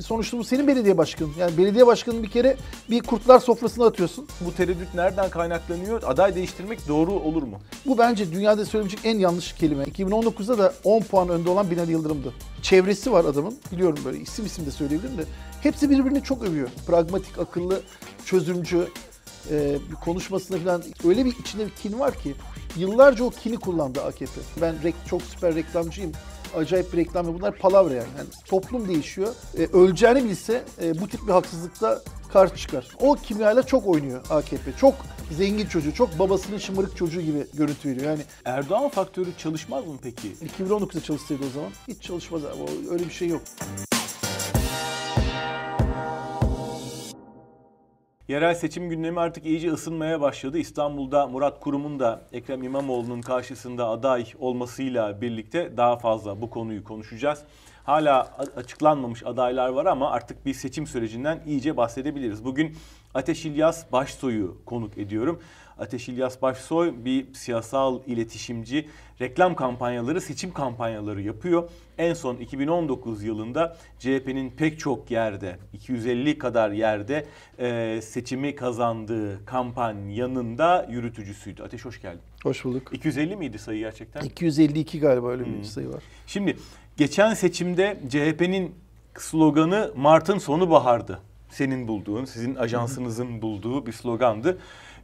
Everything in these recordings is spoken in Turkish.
Sonuçta bu senin belediye başkanın. Yani belediye başkanını bir kere bir kurtlar sofrasına atıyorsun. Bu tereddüt nereden kaynaklanıyor? Aday değiştirmek doğru olur mu? Bu bence dünyada söyleyebilecek en yanlış kelime. 2019'da da 10 puan önde olan Binali Yıldırım'dı. Çevresi var adamın. Biliyorum böyle isim isim de söyleyebilirim de. Hepsi birbirini çok övüyor. Pragmatik, akıllı, çözümcü, e, bir konuşmasında falan öyle bir içinde bir kin var ki yıllarca o kini kullandı AKP. Ben rek, çok süper reklamcıyım. Acayip bir reklam ve bunlar palavra yani. yani toplum değişiyor. E, öleceğini bilse e, bu tip bir haksızlıkla karşı çıkar. O kimyayla çok oynuyor AKP. Çok zengin çocuğu, çok babasının şımarık çocuğu gibi görüntü veriyor. Yani Erdoğan faktörü çalışmaz mı peki? 2019'da çalışsaydı o zaman hiç çalışmaz abi. Öyle bir şey yok. Yerel seçim gündemi artık iyice ısınmaya başladı. İstanbul'da Murat Kurum'un da Ekrem İmamoğlu'nun karşısında aday olmasıyla birlikte daha fazla bu konuyu konuşacağız. Hala açıklanmamış adaylar var ama artık bir seçim sürecinden iyice bahsedebiliriz. Bugün Ateş İlyas Başsoy'u konuk ediyorum. Ateş İlyas Başsoy bir siyasal iletişimci, reklam kampanyaları, seçim kampanyaları yapıyor. En son 2019 yılında CHP'nin pek çok yerde, 250 kadar yerde e, seçimi kazandığı kampanyanın da yürütücüsüydü. Ateş hoş geldin. Hoş bulduk. 250 miydi sayı gerçekten? 252 galiba öyle bir sayı var. Şimdi geçen seçimde CHP'nin sloganı Mart'ın sonu bahardı. Senin bulduğun, sizin ajansınızın bulduğu bir slogandı.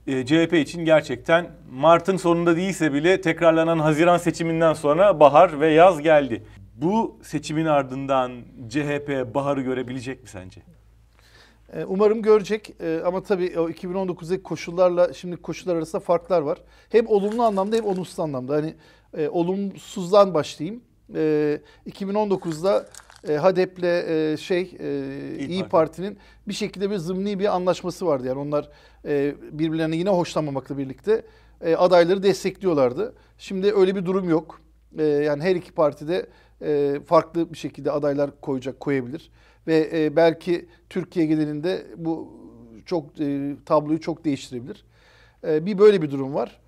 Ee, CHP için gerçekten Mart'ın sonunda değilse bile tekrarlanan Haziran seçiminden sonra bahar ve yaz geldi. Bu seçimin ardından CHP baharı görebilecek mi sence? Ee, Umarım görecek Ee, ama tabii o 2019'daki koşullarla şimdiki koşullar arasında farklar var. Hem olumlu anlamda hem olumsuz anlamda. Hani e, olumsuzdan başlayayım. E, 2019'da e, HADEP'le e, şey e, İYİ İyi Parti. Parti'nin bir şekilde bir zımni bir anlaşması vardı. Yani onlar e, birbirlerine yine hoşlanmamakla birlikte e, adayları destekliyorlardı. Şimdi öyle bir durum yok. E, yani her iki partide e, farklı bir şekilde adaylar koyacak, koyabilir. Ve e, belki Türkiye genelinde bu çok e, tabloyu çok değiştirebilir. E, bir böyle bir durum var.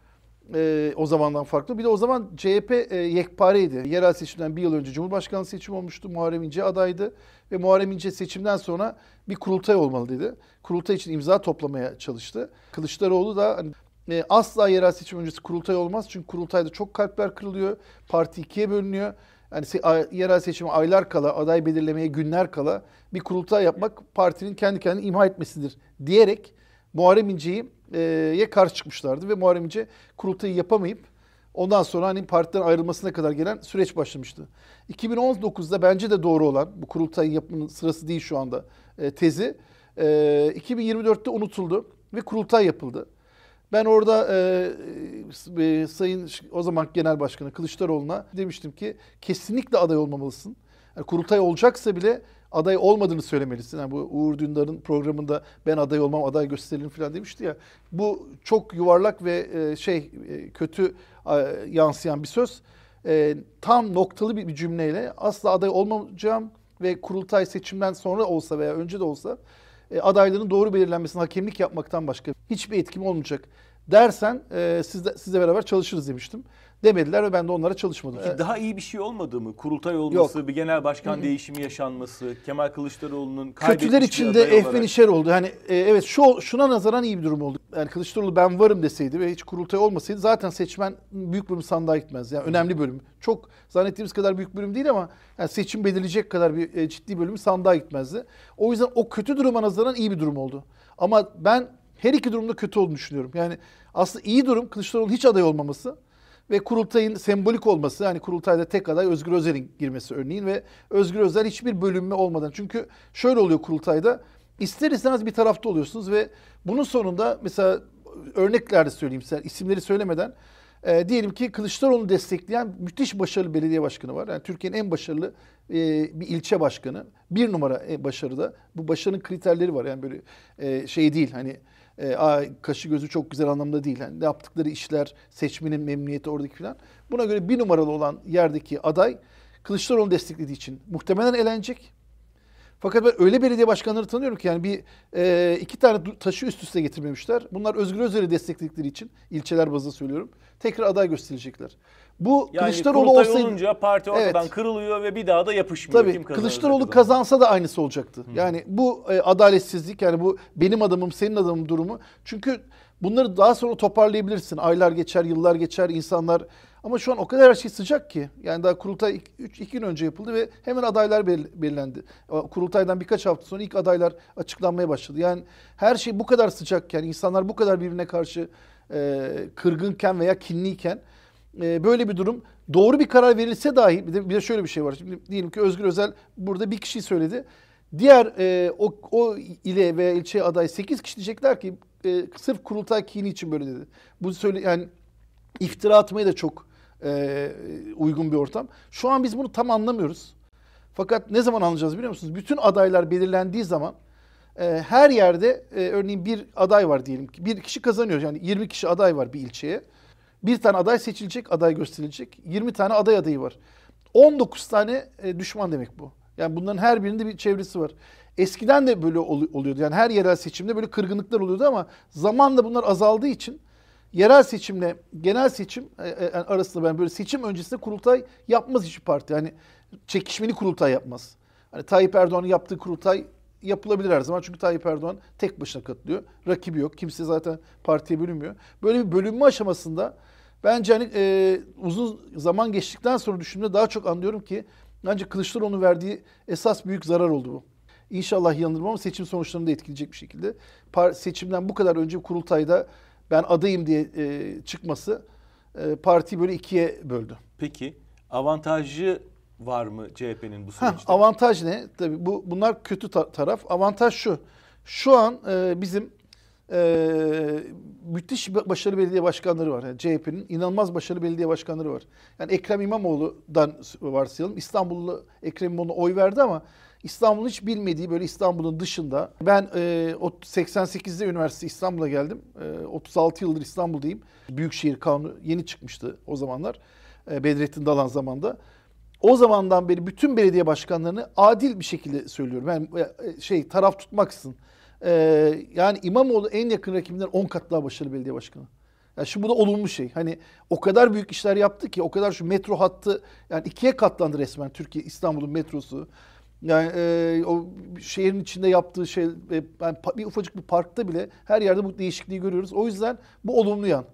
E, o zamandan farklı. Bir de o zaman CHP e, yekpareydi. Yerel seçimden bir yıl önce Cumhurbaşkanlığı seçimi olmuştu. Muharrem İnce adaydı. Ve Muharrem İnce seçimden sonra bir kurultay olmalı dedi. Kurultay için imza toplamaya çalıştı. Kılıçdaroğlu da hani, e, asla yerel seçim öncesi kurultay olmaz. Çünkü kurultayda çok kalpler kırılıyor. Parti ikiye bölünüyor. Yani se- a- yerel seçime aylar kala, aday belirlemeye günler kala bir kurultay yapmak partinin kendi kendini imha etmesidir diyerek Muharrem İnce'yi ye karşı çıkmışlardı ve Muharrem İnce kurultayı yapamayıp ondan sonra hani partiden ayrılmasına kadar gelen süreç başlamıştı. 2019'da bence de doğru olan bu kurultayı yapmanın sırası değil şu anda e, tezi. E, 2024'te unutuldu ve kurultay yapıldı. Ben orada e, e, Sayın o zaman Genel Başkanı Kılıçdaroğlu'na demiştim ki kesinlikle aday olmamalısın. Yani kurultay olacaksa bile aday olmadığını söylemelisin. Yani bu Uğur Dündar'ın programında ben aday olmam, aday gösteririm falan demişti ya. Bu çok yuvarlak ve e, şey e, kötü e, yansıyan bir söz. E, tam noktalı bir, bir cümleyle asla aday olmayacağım ve kurultay seçimden sonra olsa veya önce de olsa e, adayların doğru belirlenmesine hakemlik yapmaktan başka hiçbir etkim olmayacak dersen e, sizle, sizle beraber çalışırız demiştim. Demediler ve ben de onlara çalışmadım. Ki E, daha iyi bir şey olmadı mı? Kurultay olması, bir genel başkan değişimi yaşanması, Kemal Kılıçdaroğlu'nun Kötüler içinde aday ehven olarak- işer oldu. Hani e, evet şu şuna nazaran iyi bir durum oldu. Yani Kılıçdaroğlu ben varım deseydi ve hiç kurultay olmasaydı zaten seçmen büyük bölüm sandığa gitmez. Yani önemli bölüm. Çok zannettiğimiz kadar büyük bölüm değil ama yani seçim belirleyecek kadar bir e, ciddi bölümü sandığa gitmezdi. O yüzden o kötü duruma nazaran iyi bir durum oldu. Ama ben her iki durumda kötü olduğunu düşünüyorum. Yani aslında iyi durum Kılıçdaroğlu'nun hiç aday olmaması ve kurultayın sembolik olması yani kurultayda tek aday Özgür Özel'in girmesi örneğin ve Özgür Özel hiçbir bölünme olmadan çünkü şöyle oluyor kurultayda ister istemez bir tarafta oluyorsunuz ve bunun sonunda mesela örnekler de söyleyeyim size isimleri söylemeden e, diyelim ki Kılıçdaroğlu'nu destekleyen müthiş başarılı belediye başkanı var. Yani Türkiye'nin en başarılı e, bir ilçe başkanı. Bir numara e, başarıda. Bu başarının kriterleri var. Yani böyle e, şey değil hani e, kaşı gözü çok güzel anlamda değil. Yani yaptıkları işler, seçmenin memnuniyeti oradaki falan. Buna göre bir numaralı olan yerdeki aday Kılıçdaroğlu'nu desteklediği için muhtemelen elenecek. Fakat ben öyle belediye başkanları tanıyorum ki yani bir e, iki tane taşı üst üste getirmemişler. Bunlar Özgür Özel'i destekledikleri için ilçeler bazında söylüyorum. Tekrar aday gösterilecekler. Bu Yani Kılıçdaroğlu kurultay olsaydı olunca parti ortadan Evet. kırılıyor ve bir daha da yapışmıyor. Tabii Kim Kılıçdaroğlu kazansa da aynısı olacaktı. Yani bu e, adaletsizlik yani bu benim adamım senin adamım durumu. Çünkü bunları daha sonra toparlayabilirsin. Aylar geçer, yıllar geçer, insanlar ama şu an o kadar her şey sıcak ki. Yani daha kurultay 3 2 gün önce yapıldı ve hemen adaylar bel- belirlendi. Kurultaydan birkaç hafta sonra ilk adaylar açıklanmaya başladı. Yani her şey bu kadar sıcakken, insanlar bu kadar birbirine karşı e, kırgınken veya kinliyken e, böyle bir durum doğru bir karar verilse dahi bir de, bir de şöyle bir şey var. Şimdi diyelim ki Özgür Özel burada bir kişi söyledi. Diğer e, o, o ile veya ilçeye aday 8 kişi diyecekler ki e, sırf kurultay kini için böyle dedi. Bu söyle yani iftira atmaya da çok e, uygun bir ortam. Şu an biz bunu tam anlamıyoruz. Fakat ne zaman anlayacağız biliyor musunuz? Bütün adaylar belirlendiği zaman e, her yerde e, örneğin bir aday var diyelim ki. Bir kişi kazanıyor. Yani 20 kişi aday var bir ilçeye. Bir tane aday seçilecek, aday gösterilecek. 20 tane aday adayı var. 19 tane e, düşman demek bu. Yani bunların her birinde bir çevresi var. Eskiden de böyle ol- oluyordu. Yani her yerel seçimde böyle kırgınlıklar oluyordu ama zamanla bunlar azaldığı için yerel seçimle genel seçim e, e, arasında ben böyle seçim öncesinde kurultay yapmaz hiçbir parti. Yani çekişmeli kurultay yapmaz. Hani Tayyip Erdoğan'ın yaptığı kurultay yapılabilir her zaman. Çünkü Tayyip Erdoğan tek başına katılıyor. Rakibi yok. Kimse zaten partiye bölünmüyor. Böyle bir bölünme aşamasında bence hani e, uzun zaman geçtikten sonra düşündüğümde daha çok anlıyorum ki bence Kılıçdaroğlu'nun verdiği esas büyük zarar oldu bu. İnşallah yanılırım ama seçim sonuçlarını da etkileyecek bir şekilde. Par- seçimden bu kadar önce kurultayda ben adayım diye e, çıkması e, partiyi böyle ikiye böldü. Peki avantajı var mı CHP'nin bu Heh, süreçte? avantaj ne? Tabii bu bunlar kötü ta- taraf. Avantaj şu. Şu an e, bizim e, müthiş ba- başarılı belediye başkanları var. Yani CHP'nin inanılmaz başarılı belediye başkanları var. Yani Ekrem İmamoğlu'dan varsayalım. İstanbullu Ekrem İmamoğlu'na oy verdi ama İstanbul'un hiç bilmediği böyle İstanbul'un dışında. Ben e, o 88'de üniversite İstanbul'a geldim. E, 36 yıldır İstanbul'dayım. Büyükşehir Kanunu yeni çıkmıştı o zamanlar. E, Bedrettin Dalan zamanında. O zamandan beri bütün belediye başkanlarını adil bir şekilde söylüyorum. Yani e, şey taraf tutmaksızın. Ee, yani İmamoğlu en yakın rakibinden 10 kat daha başarılı belediye başkanı. Yani şu bu da olumlu şey. Hani o kadar büyük işler yaptı ki o kadar şu metro hattı yani ikiye katlandı resmen Türkiye İstanbul'un metrosu. Yani e, o şehrin içinde yaptığı şey e, yani bir ufacık bir parkta bile her yerde bu değişikliği görüyoruz. O yüzden bu olumlu yan.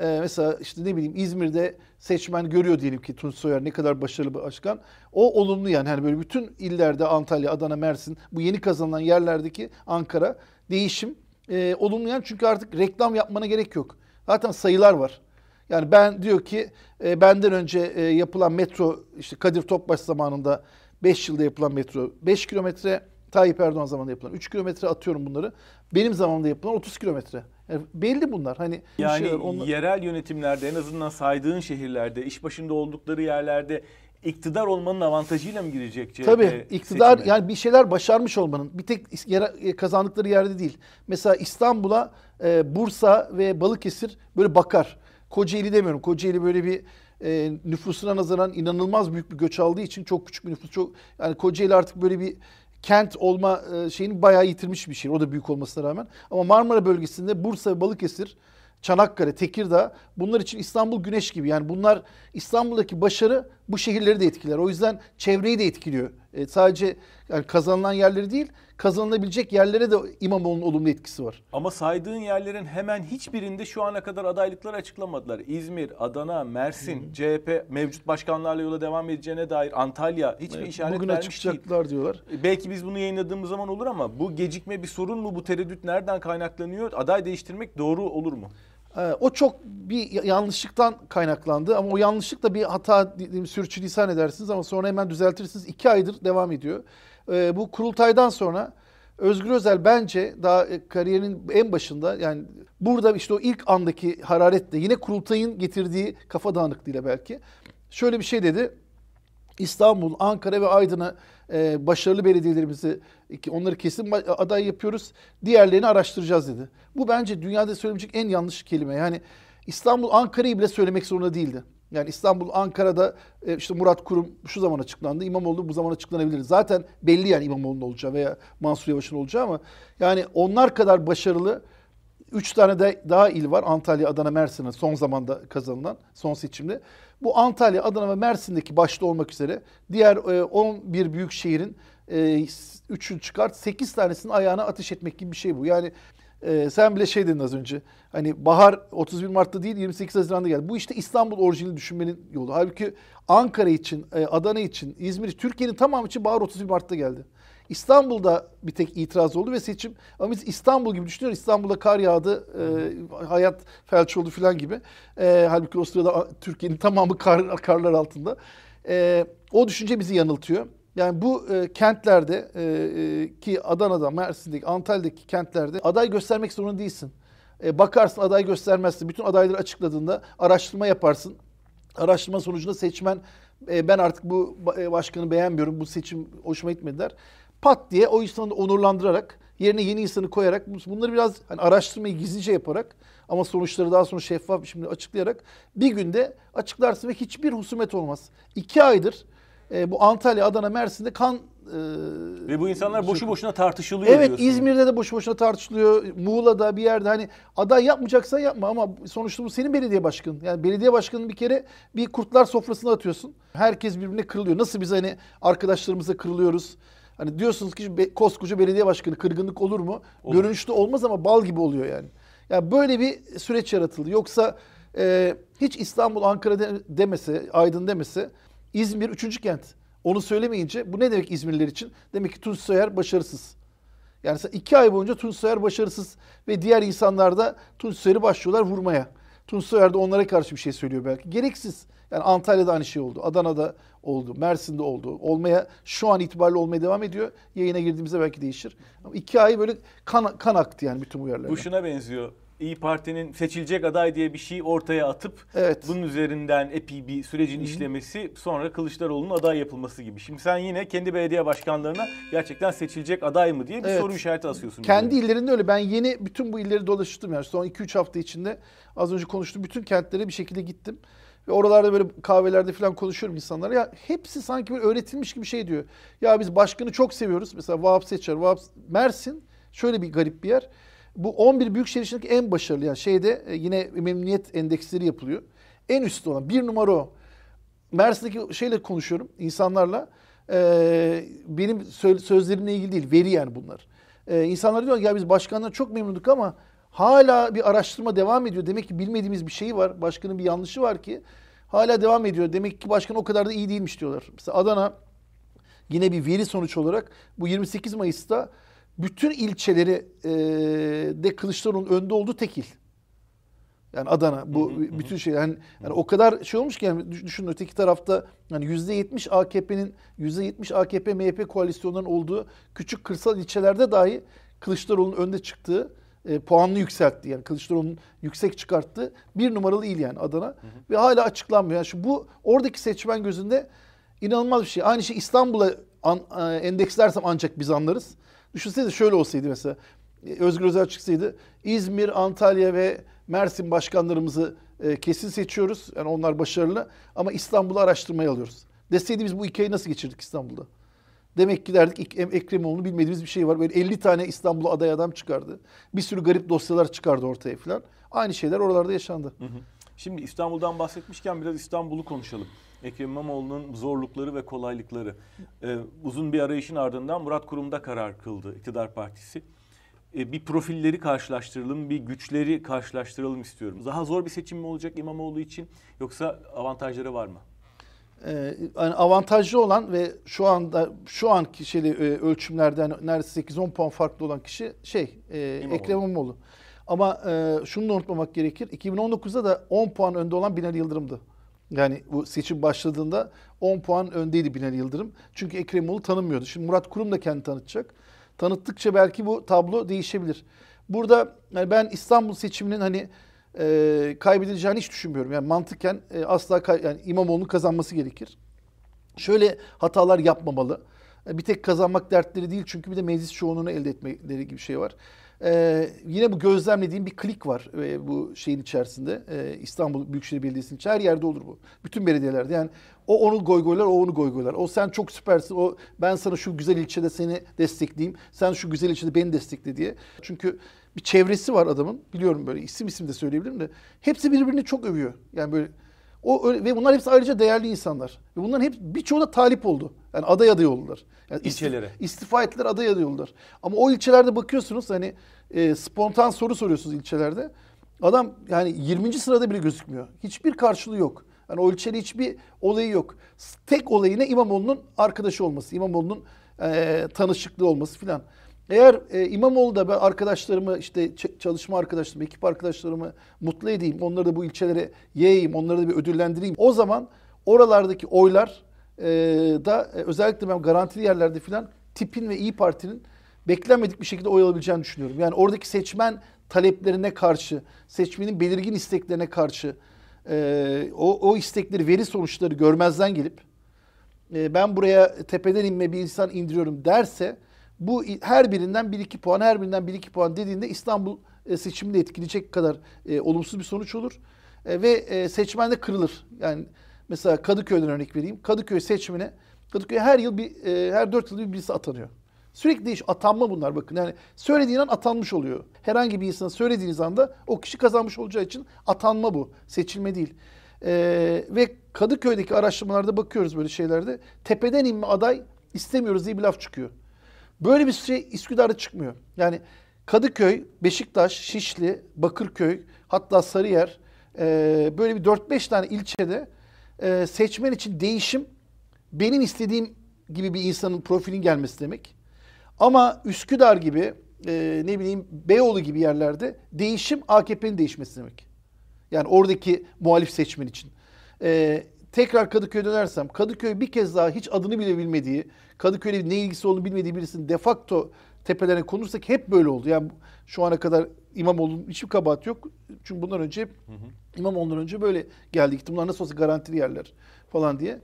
Ee, mesela işte ne bileyim İzmir'de seçmen görüyor diyelim ki Tunç Soyer ne kadar başarılı bir başkan. O olumlu yani. Hani böyle bütün illerde Antalya, Adana, Mersin bu yeni kazanılan yerlerdeki Ankara değişim e, olumlu yan. Çünkü artık reklam yapmana gerek yok. Zaten sayılar var. Yani ben diyor ki e, benden önce e, yapılan metro işte Kadir Topbaş zamanında 5 yılda yapılan metro 5 kilometre Tayyip Erdoğan zamanında yapılan 3 kilometre atıyorum bunları. Benim zamanımda yapılan 30 kilometre. Yani belli bunlar. Hani Yani şeyler, onlar- yerel yönetimlerde en azından saydığın şehirlerde, iş başında oldukları yerlerde iktidar olmanın avantajıyla mı girecek CHP Tabii iktidar seçime? yani bir şeyler başarmış olmanın bir tek yere, kazandıkları yerde değil. Mesela İstanbul'a e, Bursa ve Balıkesir böyle bakar. Kocaeli demiyorum. Kocaeli böyle bir e, nüfusuna nazaran inanılmaz büyük bir göç aldığı için çok küçük bir nüfus. Çok yani Kocaeli artık böyle bir kent olma e, şeyini bayağı yitirmiş bir şehir. O da büyük olmasına rağmen. Ama Marmara bölgesinde Bursa ve Balıkesir Çanakkale, Tekirdağ bunlar için İstanbul güneş gibi. Yani bunlar İstanbul'daki başarı bu şehirleri de etkiler. O yüzden çevreyi de etkiliyor. E, sadece yani kazanılan yerleri değil, kazanılabilecek yerlere de İmamoğlu'nun olumlu etkisi var. Ama saydığın yerlerin hemen hiçbirinde şu ana kadar adaylıkları açıklamadılar. İzmir, Adana, Mersin, CHP mevcut başkanlarla yola devam edeceğine dair Antalya hiçbir işaret Bugün vermiş değil. diyorlar. Belki biz bunu yayınladığımız zaman olur ama bu gecikme bir sorun mu? Bu tereddüt nereden kaynaklanıyor? Aday değiştirmek doğru olur mu? Ee, O çok bir ya- yanlışlıktan kaynaklandı ama o yanlışlık da bir hata dediğim sürçülisan edersiniz ama sonra hemen düzeltirsiniz. İki aydır devam ediyor. Ee, Bu kurultaydan sonra Özgür Özel bence daha e, kariyerinin en başında yani burada işte o ilk andaki hararetle yine kurultayın getirdiği kafa dağınıklığıyla belki şöyle bir şey dedi. İstanbul, Ankara ve Aydın'a e, başarılı belediyelerimizi onları kesin aday yapıyoruz. Diğerlerini araştıracağız dedi. Bu bence dünyada söylenecek en yanlış kelime. Yani İstanbul, Ankara'yı bile söylemek zorunda değildi. Yani İstanbul, Ankara'da e, işte Murat Kurum şu zaman açıklandı. İmamoğlu bu zaman açıklanabilir. Zaten belli yani İmamoğlu'nun olacağı veya Mansur Yavaş'ın olacağı ama yani onlar kadar başarılı Üç tane de daha il var. Antalya, Adana, Mersin'in son zamanda kazanılan son seçimde. Bu Antalya, Adana ve Mersin'deki başta olmak üzere diğer e, 11 büyük şehrin e, 3'ünü çıkart 8 tanesinin ayağına ateş etmek gibi bir şey bu. Yani e, sen bile şey dedin az önce. Hani bahar 31 Mart'ta değil 28 Haziran'da geldi. Bu işte İstanbul orijinali düşünmenin yolu. Halbuki Ankara için, e, Adana için, İzmir, Türkiye'nin tamamı için bahar 31 Mart'ta geldi. İstanbul'da bir tek itiraz oldu ve seçim ama biz İstanbul gibi düşünüyoruz. İstanbul'da kar yağdı, e, hayat felç oldu falan gibi. E, halbuki o sırada Türkiye'nin tamamı kar, karlar altında. E, o düşünce bizi yanıltıyor. Yani bu e, kentlerde e, e, ki Adana'da, Mersin'deki, Antalya'daki kentlerde aday göstermek zorunda değilsin. E, bakarsın aday göstermezsin. Bütün adayları açıkladığında araştırma yaparsın. Araştırma sonucunda seçmen e, ben artık bu e, başkanı beğenmiyorum, bu seçim hoşuma gitmedi der pat diye o insanı onurlandırarak yerine yeni insanı koyarak bunları biraz hani araştırmayı gizlice yaparak ama sonuçları daha sonra şeffaf bir şekilde açıklayarak bir günde açıklarsın ve hiçbir husumet olmaz. İki aydır e, bu Antalya, Adana, Mersin'de kan e, ve bu insanlar boşu boşuna tartışılıyor Evet diyorsun. İzmir'de de boşu boşuna tartışılıyor. Muğla'da bir yerde hani aday yapmayacaksan yapma ama sonuçta bu senin belediye başkanın. Yani belediye başkanını bir kere bir kurtlar sofrasına atıyorsun. Herkes birbirine kırılıyor. Nasıl biz hani arkadaşlarımıza kırılıyoruz. Hani diyorsunuz ki koskoca belediye başkanı kırgınlık olur mu? Olur. Görünüşte olmaz ama bal gibi oluyor yani. Yani böyle bir süreç yaratıldı. Yoksa e, hiç İstanbul, Ankara de, demese, Aydın demese İzmir üçüncü kent. Onu söylemeyince bu ne demek İzmirliler için? Demek ki Tunç Soyer başarısız. Yani iki ay boyunca Tunç Soyer başarısız ve diğer insanlar da Tunç Soyer'i başlıyorlar vurmaya. Tunç Soyer de onlara karşı bir şey söylüyor belki. Gereksiz. Yani Antalya'da aynı şey oldu. Adana'da oldu. Mersin'de oldu. Olmaya şu an itibariyle olmaya devam ediyor. Yayına girdiğimizde belki değişir. Ama iki ay böyle kan, kan aktı yani bütün bu yerlerde. Bu şuna benziyor. İyi Parti'nin seçilecek aday diye bir şey ortaya atıp evet. bunun üzerinden epey bir sürecin Hı-hı. işlemesi sonra Kılıçdaroğlu'nun aday yapılması gibi. Şimdi sen yine kendi belediye başkanlarına gerçekten seçilecek aday mı diye bir evet. soru işareti asıyorsun. Kendi bize. illerinde öyle. Ben yeni bütün bu illeri dolaştım yani son 2-3 hafta içinde az önce konuştum bütün kentlere bir şekilde gittim. Ve oralarda böyle kahvelerde falan konuşuyorum insanlara. Ya hepsi sanki böyle öğretilmiş gibi şey diyor. Ya biz başkanı çok seviyoruz. Mesela Vahap Seçer, Vahap Mersin şöyle bir garip bir yer. Bu 11 büyükşehir içindeki en başarılı yani şeyde e, yine memnuniyet endeksleri yapılıyor. En üstte olan bir numara o. Mersin'deki şeyle konuşuyorum insanlarla. Ee, benim sözlerimle ilgili değil, veri yani bunlar. Ee, insanlar diyor ya biz başkandan çok memnunduk ama Hala bir araştırma devam ediyor. Demek ki bilmediğimiz bir şey var. Başkanın bir yanlışı var ki hala devam ediyor. Demek ki başkan o kadar da iyi değilmiş diyorlar. Mesela Adana yine bir veri sonuç olarak bu 28 Mayıs'ta bütün ilçeleri e, de Kılıçdaroğlu'nun önde olduğu tekil. Yani Adana bu bütün şey yani, yani o kadar şey olmuş ki yani düşünün öteki tarafta yani %70 AKP'nin %70 AKP MHP koalisyonlarının olduğu küçük kırsal ilçelerde dahi Kılıçdaroğlu'nun önde çıktığı e, puanını yükseltti. Yani Kılıçdaroğlu'nun yüksek çıkarttı. Bir numaralı il yani Adana. Hı hı. Ve hala açıklanmıyor. Yani şu bu oradaki seçmen gözünde inanılmaz bir şey. Aynı şey İstanbul'a an, e, endekslersem ancak biz anlarız. Düşünsenize şöyle olsaydı mesela. E, Özgür Özel çıksaydı İzmir, Antalya ve Mersin başkanlarımızı e, kesin seçiyoruz. Yani onlar başarılı ama İstanbul'u araştırmaya alıyoruz. Deseydi biz bu ayı nasıl geçirdik İstanbul'da? Demek ki derdik Ekremoğlu'nu bilmediğimiz bir şey var. Böyle 50 tane İstanbul'a aday adam çıkardı. Bir sürü garip dosyalar çıkardı ortaya falan. Aynı şeyler oralarda yaşandı. Hı hı. Şimdi İstanbul'dan bahsetmişken biraz İstanbul'u konuşalım. Ekrem İmamoğlu'nun zorlukları ve kolaylıkları. Ee, uzun bir arayışın ardından Murat Kurum'da karar kıldı iktidar partisi. Ee, bir profilleri karşılaştıralım, bir güçleri karşılaştıralım istiyorum. Daha zor bir seçim mi olacak İmamoğlu için yoksa avantajları var mı? E, yani avantajlı olan ve şu anda şu anki şeyli, e, ölçümlerden neredeyse 8-10 puan farklı olan kişi şey e, İmamoğlu. Ekrem İmamoğlu. Ama e, şunu da unutmamak gerekir. 2019'da da 10 puan önde olan Binali Yıldırım'dı. Yani bu seçim başladığında 10 puan öndeydi Binali Yıldırım. Çünkü Ekrem İmamoğlu tanınmıyordu. Şimdi Murat Kurum da kendini tanıtacak. Tanıttıkça belki bu tablo değişebilir. Burada yani ben İstanbul seçiminin hani e, kaybedileceğini hiç düşünmüyorum. Yani mantıken e, asla kay- yani İmamoğlu'nun kazanması gerekir. Şöyle hatalar yapmamalı. E, bir tek kazanmak dertleri değil çünkü bir de meclis çoğunluğunu elde etmeleri gibi bir şey var. Ee, yine bu gözlemlediğim bir klik var e, bu şeyin içerisinde. Ee, İstanbul Büyükşehir Belediyesi'nin her yerde olur bu. Bütün belediyelerde yani o onu goygoylar, o onu goygoylar. O sen çok süpersin, o ben sana şu güzel ilçede seni destekleyeyim, sen şu güzel ilçede beni destekle diye. Çünkü bir çevresi var adamın. Biliyorum böyle isim isim de söyleyebilirim de. Hepsi birbirini çok övüyor. Yani böyle o öyle, ve bunlar hepsi ayrıca değerli insanlar. Ve bunların hep birçoğu da talip oldu. Yani aday aday oldular. Yani İlçelere. istifa ettiler aday aday oldular. Ama o ilçelerde bakıyorsunuz hani e, spontan soru soruyorsunuz ilçelerde. Adam yani 20. sırada bile gözükmüyor. Hiçbir karşılığı yok. Yani o ilçede hiçbir olayı yok. Tek olayı ne İmamoğlu'nun arkadaşı olması, İmamoğlu'nun e, tanışıklığı olması filan. Eğer e, İmamoğlu da ben arkadaşlarımı işte çalışma arkadaşlarımı, ekip arkadaşlarımı mutlu edeyim, onları da bu ilçelere yayayım, onları da bir ödüllendireyim. O zaman oralardaki oylar e, da e, özellikle ben garantili yerlerde filan tipin ve İyi Parti'nin beklenmedik bir şekilde oy alabileceğini düşünüyorum. Yani oradaki seçmen taleplerine karşı, seçmenin belirgin isteklerine karşı e, o, o istekleri, veri sonuçları görmezden gelip e, ben buraya tepeden inme bir insan indiriyorum derse bu her birinden 1-2 puan, her birinden 1-2 puan dediğinde İstanbul e, seçimini etkileyecek kadar e, olumsuz bir sonuç olur. E, ve e, seçmen de kırılır. Yani mesela Kadıköy'den örnek vereyim. Kadıköy seçmene Kadıköy'e her yıl bir e, her 4 yılda bir birisi atanıyor. Sürekli değiş atanma bunlar bakın. Yani söylediğin an atanmış oluyor. Herhangi bir insana söylediğiniz anda o kişi kazanmış olacağı için atanma bu. Seçilme değil. Ee, ve Kadıköy'deki araştırmalarda bakıyoruz böyle şeylerde. Tepeden inme aday istemiyoruz diye bir laf çıkıyor. Böyle bir şey Üsküdar'da çıkmıyor. Yani Kadıköy, Beşiktaş, Şişli, Bakırköy, hatta Sarıyer e, böyle bir 4-5 tane ilçede e, seçmen için değişim benim istediğim gibi bir insanın profilin gelmesi demek. Ama Üsküdar gibi e, ne bileyim Beyoğlu gibi yerlerde değişim AKP'nin değişmesi demek. Yani oradaki muhalif seçmen için. E, tekrar Kadıköy'e dönersem Kadıköy bir kez daha hiç adını bile bilmediği, Kadıköy'le ne ilgisi olduğunu bilmediği birisinin de facto tepelerine konursak hep böyle oldu. Yani şu ana kadar İmamoğlu'nun hiçbir kabahat yok. Çünkü bundan önce hep İmamoğlu'ndan önce böyle geldi. gitti. Bunlar nasıl olsa garantili yerler falan diye.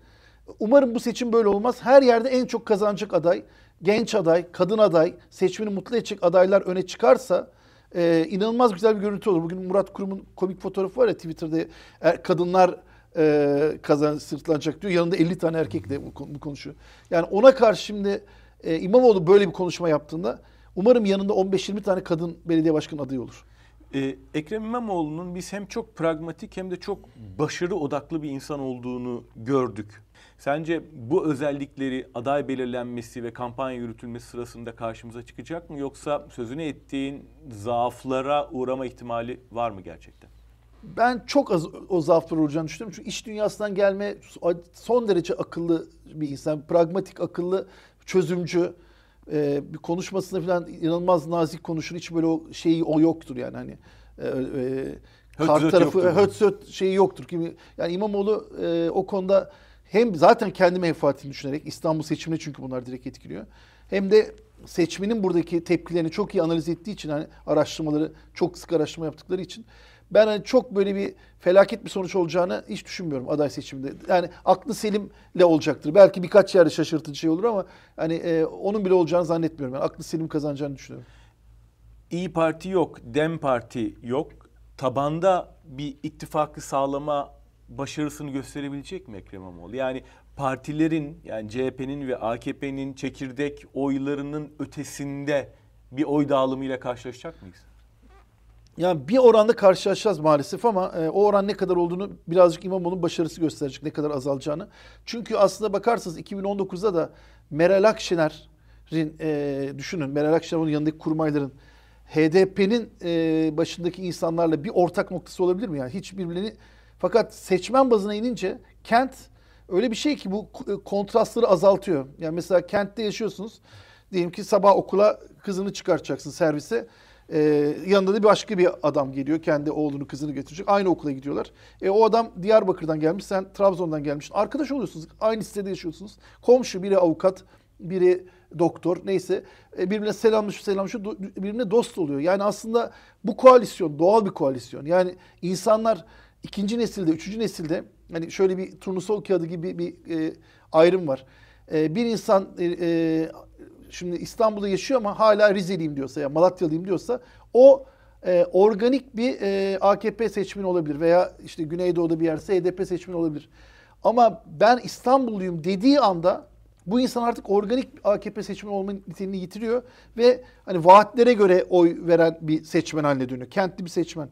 Umarım bu seçim böyle olmaz. Her yerde en çok kazanacak aday, genç aday, kadın aday, seçmeni mutlu edecek adaylar öne çıkarsa e, inanılmaz güzel bir görüntü olur. Bugün Murat Kurum'un komik fotoğrafı var ya Twitter'da er- kadınlar e, kazan sırtlanacak diyor. Yanında 50 tane bu, konu- bu konuşuyor. Yani ona karşı şimdi e, İmamoğlu böyle bir konuşma yaptığında umarım yanında 15-20 tane kadın belediye başkanı adayı olur. Ee, Ekrem İmamoğlu'nun biz hem çok pragmatik hem de çok başarı odaklı bir insan olduğunu gördük. Sence bu özellikleri aday belirlenmesi ve kampanya yürütülmesi sırasında karşımıza çıkacak mı? Yoksa sözünü ettiğin zaaflara uğrama ihtimali var mı gerçekten? Ben çok az o zaaflara uğrayacağını düşünüyorum. Çünkü iş dünyasından gelme son derece akıllı bir insan. Pragmatik, akıllı, çözümcü. Ee, bir konuşmasında falan inanılmaz nazik konuşur. Hiç böyle o şeyi o yoktur yani hani. E, e, Höt karşı zöt tarafı yoktur. höt söt şeyi yoktur. Kimi yani İmamoğlu e, o konuda hem zaten kendi menfaatini düşünerek İstanbul seçimini çünkü bunlar direkt etkiliyor. Hem de seçmenin buradaki tepkilerini çok iyi analiz ettiği için hani araştırmaları çok sık araştırma yaptıkları için ben hani çok böyle bir felaket bir sonuç olacağını hiç düşünmüyorum aday seçiminde. Yani aklı selimle olacaktır. Belki birkaç yerde şaşırtıcı şey olur ama hani e, onun bile olacağını zannetmiyorum. Yani aklı selim kazanacağını düşünüyorum. İyi Parti yok, Dem Parti yok. Tabanda bir ittifakı sağlama başarısını gösterebilecek mi Ekrem İmamoğlu? Yani partilerin yani CHP'nin ve AKP'nin çekirdek oylarının ötesinde bir oy dağılımıyla karşılaşacak mıyız? Yani bir oranda karşılaşacağız maalesef ama e, o oran ne kadar olduğunu birazcık İmamoğlu'nun başarısı gösterecek ne kadar azalacağını. Çünkü aslında bakarsanız 2019'da da Meral Akşener'in e, düşünün Meral Akşener'in yanındaki kurmayların HDP'nin e, başındaki insanlarla bir ortak noktası olabilir mi? Yani hiç birbirlerini fakat seçmen bazına inince kent öyle bir şey ki bu k- kontrastları azaltıyor. Yani mesela kentte yaşıyorsunuz. Diyelim ki sabah okula kızını çıkartacaksın servise. Ee, yanında da bir başka bir adam geliyor. Kendi oğlunu kızını götürecek. Aynı okula gidiyorlar. E, o adam Diyarbakır'dan gelmiş. Sen Trabzon'dan gelmişsin. Arkadaş oluyorsunuz. Aynı sitede yaşıyorsunuz. Komşu biri avukat. Biri doktor neyse e, birbirine selamlaşıyor do- birbirine dost oluyor. Yani aslında bu koalisyon doğal bir koalisyon. Yani insanlar ikinci nesilde, üçüncü nesilde hani şöyle bir turnusol kağıdı gibi bir e, ayrım var. E, bir insan e, e, şimdi İstanbul'da yaşıyor ama hala Rizeliyim diyorsa ya Malatyalıyım diyorsa o e, organik bir e, AKP seçmeni olabilir veya işte Güneydoğu'da bir yerse HDP seçmeni olabilir. Ama ben İstanbulluyum dediği anda bu insan artık organik AKP seçmeni olma niteliğini yitiriyor ve hani vaatlere göre oy veren bir seçmen haline dönüyor. Kentli bir seçmen.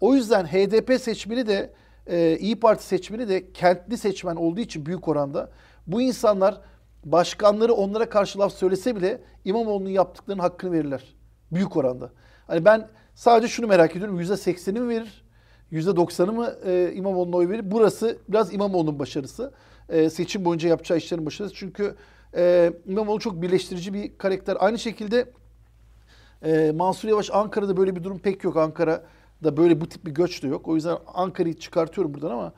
O yüzden HDP seçmeni de e, İyi Parti seçmeni de kentli seçmen olduğu için büyük oranda bu insanlar başkanları onlara karşı laf söylese bile İmamoğlu'nun yaptıklarının hakkını verirler. Büyük oranda. Hani ben sadece şunu merak ediyorum. %80'i mi verir? %90'ı mı e, İmamoğlu'na oy verir? Burası biraz İmamoğlu'nun başarısı. E, seçim boyunca yapacağı işlerin başarısı. Çünkü e, İmamoğlu çok birleştirici bir karakter. Aynı şekilde e, Mansur Yavaş Ankara'da böyle bir durum pek yok. Ankara'da böyle bu tip bir göç de yok. O yüzden Ankara'yı çıkartıyorum buradan ama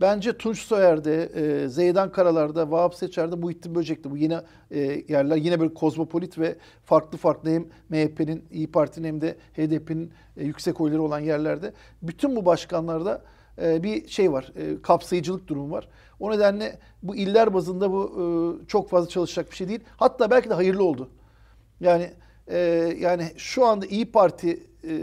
bence Tunç Soyer'de, e, Zeydan Karalar'da, Vahap Seçer'de, Muhittin Böcek'te bu yine e, yerler yine böyle kozmopolit ve farklı farklı hem MHP'nin, İyi Parti'nin hem de HDP'nin e, yüksek oyları olan yerlerde bütün bu başkanlarda e, bir şey var, e, kapsayıcılık durumu var. O nedenle bu iller bazında bu e, çok fazla çalışacak bir şey değil. Hatta belki de hayırlı oldu. Yani e, yani şu anda İyi Parti e,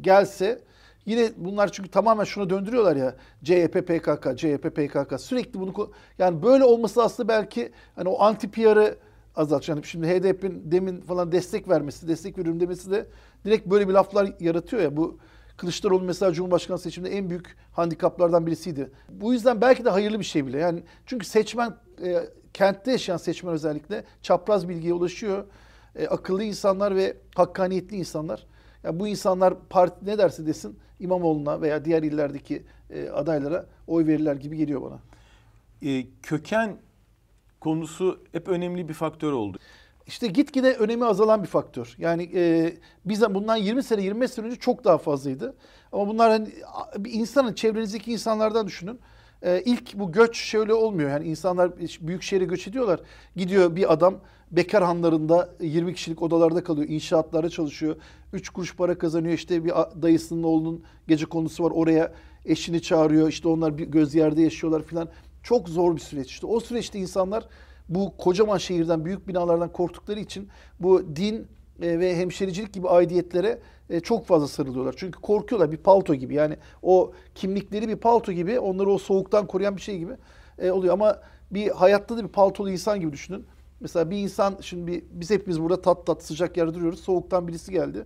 gelse yine bunlar çünkü tamamen şuna döndürüyorlar ya CHP PKK, CHP PKK sürekli bunu yani böyle olması aslında belki hani o anti PR'ı azaltacak. Yani şimdi HDP'nin demin falan destek vermesi, destek veriyorum demesi de direkt böyle bir laflar yaratıyor ya bu Kılıçdaroğlu mesela Cumhurbaşkanı seçiminde en büyük handikaplardan birisiydi. Bu yüzden belki de hayırlı bir şey bile. Yani çünkü seçmen e, kentte yaşayan seçmen özellikle çapraz bilgiye ulaşıyor. E, akıllı insanlar ve hakkaniyetli insanlar. Yani bu insanlar parti ne derse desin İmamoğlu'na veya diğer illerdeki e, adaylara oy verirler gibi geliyor bana. E, köken konusu hep önemli bir faktör oldu. İşte gitgide önemi azalan bir faktör. Yani e, biz bundan 20 sene 25 sene önce çok daha fazlaydı. Ama bunlar hani bir insanın çevrenizdeki insanlardan düşünün. E, ilk bu göç şöyle olmuyor. Yani insanlar büyük şehre göç ediyorlar. Gidiyor bir adam bekar hanlarında 20 kişilik odalarda kalıyor. inşaatlarda çalışıyor. 3 kuruş para kazanıyor. İşte bir dayısının oğlunun gece konusu var. Oraya eşini çağırıyor. İşte onlar bir göz yerde yaşıyorlar filan. Çok zor bir süreç. İşte o süreçte insanlar bu kocaman şehirden, büyük binalardan korktukları için bu din e, ve hemşericilik gibi aidiyetlere e, çok fazla sarılıyorlar. Çünkü korkuyorlar bir palto gibi. Yani o kimlikleri bir palto gibi, onları o soğuktan koruyan bir şey gibi e, oluyor. Ama bir hayatta da bir paltolu insan gibi düşünün. Mesela bir insan şimdi biz hepimiz burada tat tat sıcak yerde duruyoruz. Soğuktan birisi geldi.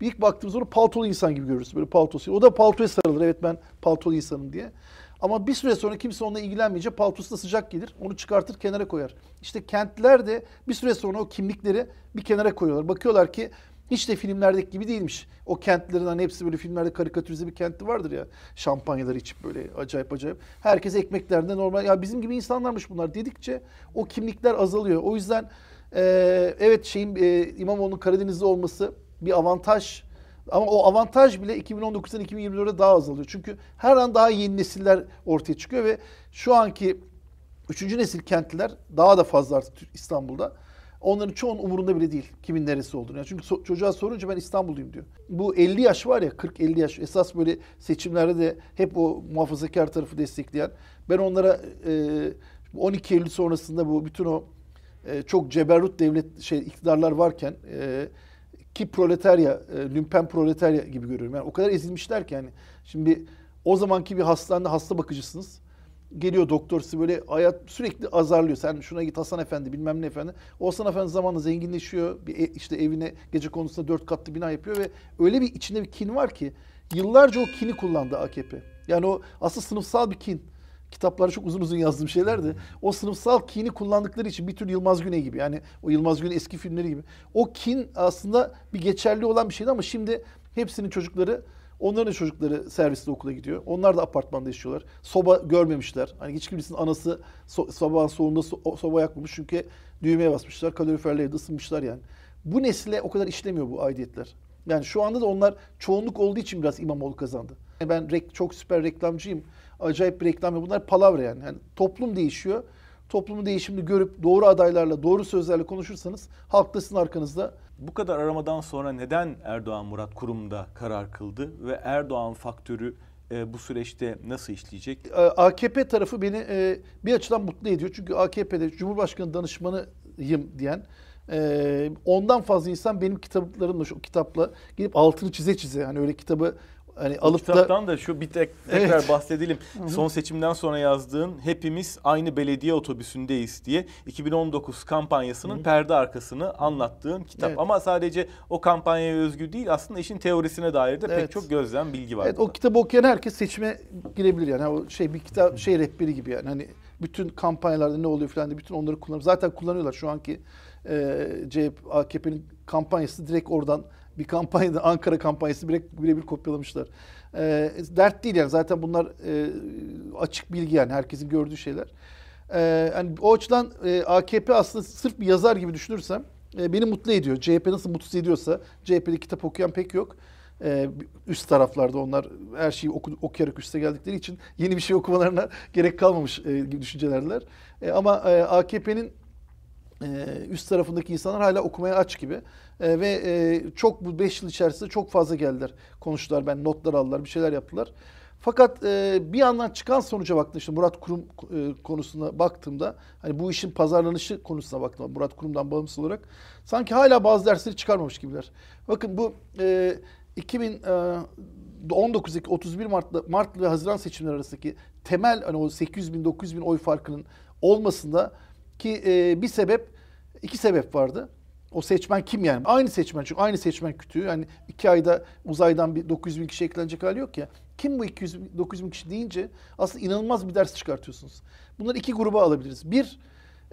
Bir ilk baktığımız onu paltolu insan gibi görürüz. Böyle paltosu. O da paltoya sarılır. Evet ben paltolu insanım diye. Ama bir süre sonra kimse onunla ilgilenmeyince paltosu da sıcak gelir. Onu çıkartır kenara koyar. İşte kentliler de bir süre sonra o kimlikleri bir kenara koyuyorlar. Bakıyorlar ki hiç de filmlerdeki gibi değilmiş. O kentlerin hani hepsi böyle filmlerde karikatürize bir kenti vardır ya. Şampanyaları içip böyle acayip acayip. Herkes ekmeklerinde normal. Ya bizim gibi insanlarmış bunlar dedikçe o kimlikler azalıyor. O yüzden e, evet şeyin e, İmamoğlu'nun Karadeniz'de olması bir avantaj ama o avantaj bile 2019'dan 2024'e daha azalıyor. Çünkü her an daha yeni nesiller ortaya çıkıyor ve şu anki üçüncü nesil kentliler daha da fazla artık İstanbul'da. Onların çoğunun umurunda bile değil kimin neresi olduğunu. Yani çünkü so- çocuğa sorunca ben İstanbulluyum diyor. Bu 50 yaş var ya 40-50 yaş esas böyle seçimlerde de hep o muhafazakar tarafı destekleyen. Ben onlara e, 12 Eylül sonrasında bu bütün o e, çok ceberrut devlet şey iktidarlar varken e, ki proletarya, e, lümpen proletarya gibi görüyorum. Yani o kadar ezilmişler ki yani. Şimdi o zamanki bir hastanede hasta bakıcısınız. Geliyor doktor size böyle hayat sürekli azarlıyor. Sen şuna git Hasan Efendi bilmem ne efendi. O Hasan Efendi zamanla zenginleşiyor. Bir e, işte evine gece konusunda dört katlı bina yapıyor ve öyle bir içinde bir kin var ki yıllarca o kini kullandı AKP. Yani o aslında sınıfsal bir kin kitapları çok uzun uzun yazdığım şeylerdi. O sınıfsal kini kullandıkları için bir tür Yılmaz Güney gibi yani o Yılmaz Güney eski filmleri gibi. O kin aslında bir geçerli olan bir şeydi ama şimdi hepsinin çocukları Onların çocukları serviste okula gidiyor. Onlar da apartmanda yaşıyorlar. Soba görmemişler. Hani hiç kimsenin anası so sabahın soğuğunda so soba yakmamış. Çünkü düğmeye basmışlar. Kaloriferle evde ısınmışlar yani. Bu nesile o kadar işlemiyor bu aidiyetler. Yani şu anda da onlar çoğunluk olduğu için biraz İmamoğlu kazandı. Ben rek, çok süper reklamcıyım acayip bir reklam. Bunlar palavra yani. yani. Toplum değişiyor. Toplumun değişimini görüp doğru adaylarla, doğru sözlerle konuşursanız halk da sizin arkanızda. Bu kadar aramadan sonra neden Erdoğan Murat Kurum'da karar kıldı ve Erdoğan faktörü e, bu süreçte nasıl işleyecek? E, AKP tarafı beni e, bir açıdan mutlu ediyor. Çünkü AKP'de Cumhurbaşkanı danışmanıyım diyen ondan fazla insan benim kitaplarımla şu kitapla gelip altını çize çize hani öyle kitabı hani alıp da kitaptan da şu bir tek tekrar Evet. bahsedelim. Son seçimden sonra yazdığın hepimiz aynı belediye otobüsündeyiz diye 2019 kampanyasının perde arkasını anlattığın kitap. Evet. Ama sadece o kampanyaya özgü değil aslında işin teorisine dair de pek Evet. çok gözlem bilgi var. Evet burada. o kitabı okuyan herkes seçime girebilir yani. O şey bir kitap şey rehberi gibi yani. Hani bütün kampanyalarda ne oluyor falan diye bütün onları kullanıyor. Zaten kullanıyorlar şu anki e, CHP AKP'nin kampanyası direkt oradan bir kampanyada Ankara kampanyası direkt birebir kopyalamışlar. E, dert değil yani zaten bunlar e, açık bilgi yani herkesin gördüğü şeyler. E, yani o açıdan e, AKP aslında sırf bir yazar gibi düşünürsem e, beni mutlu ediyor. CHP nasıl mutsuz ediyorsa CHP'de kitap okuyan pek yok. Ee, üst taraflarda onlar her şeyi oku, okuyarak üste geldikleri için yeni bir şey okumalarına gerek kalmamış e, gibi düşüncelerdiler. E, ama e, AKP'nin üst tarafındaki insanlar hala okumaya aç gibi. E, ve e, çok bu 5 yıl içerisinde çok fazla geldiler. Konuştular, ben notlar aldılar, bir şeyler yaptılar. Fakat e, bir yandan çıkan sonuca baktım işte Murat Kurum e, konusuna baktığımda hani bu işin pazarlanışı konusuna baktım Murat Kurum'dan bağımsız olarak sanki hala bazı dersleri çıkarmamış gibiler. Bakın bu e, 2019'daki 31 Mart'la Mart ve Haziran seçimleri arasındaki temel hani o 800 bin 900 bin oy farkının olmasında ki e, bir sebep iki sebep vardı. O seçmen kim yani? Aynı seçmen çünkü aynı seçmen kütüğü. Yani iki ayda uzaydan bir 900 bin kişi eklenecek hali yok ya. Kim bu 200 bin, 900 bin kişi deyince aslında inanılmaz bir ders çıkartıyorsunuz. Bunları iki gruba alabiliriz. Bir,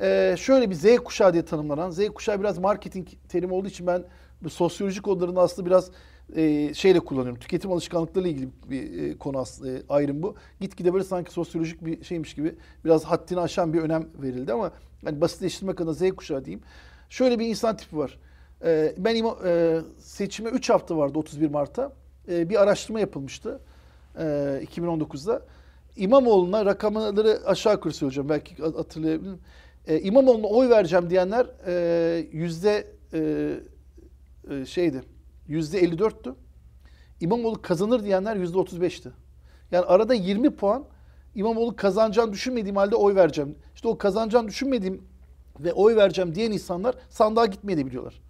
e, şöyle bir Z kuşağı diye tanımlanan, Z kuşağı biraz marketing terimi olduğu için ben sosyolojik kodlarını aslında biraz e, şeyle kullanıyorum. Tüketim alışkanlıklarıyla ilgili bir e, konu aslında ayrım bu. Gitgide böyle sanki sosyolojik bir şeymiş gibi biraz haddini aşan bir önem verildi ama hani basitleştirmek adına Z kuşağı diyeyim. Şöyle bir insan tipi var. E, ben ima, e, seçime 3 hafta vardı 31 Mart'ta. E, bir araştırma yapılmıştı e, 2019'da. İmamoğlu'na rakamları aşağı yukarı söyleyeceğim belki hatırlayabilirim. E, İmamoğlu'na oy vereceğim diyenler e, yüzde e, e, şeydi yüzde 54'tü. İmamoğlu kazanır diyenler yüzde 35'ti. Yani arada 20 puan İmamoğlu kazanacağını düşünmediğim halde oy vereceğim. İşte o kazanacağını düşünmediğim ve oy vereceğim diyen insanlar sandığa gitmeyi de biliyorlar.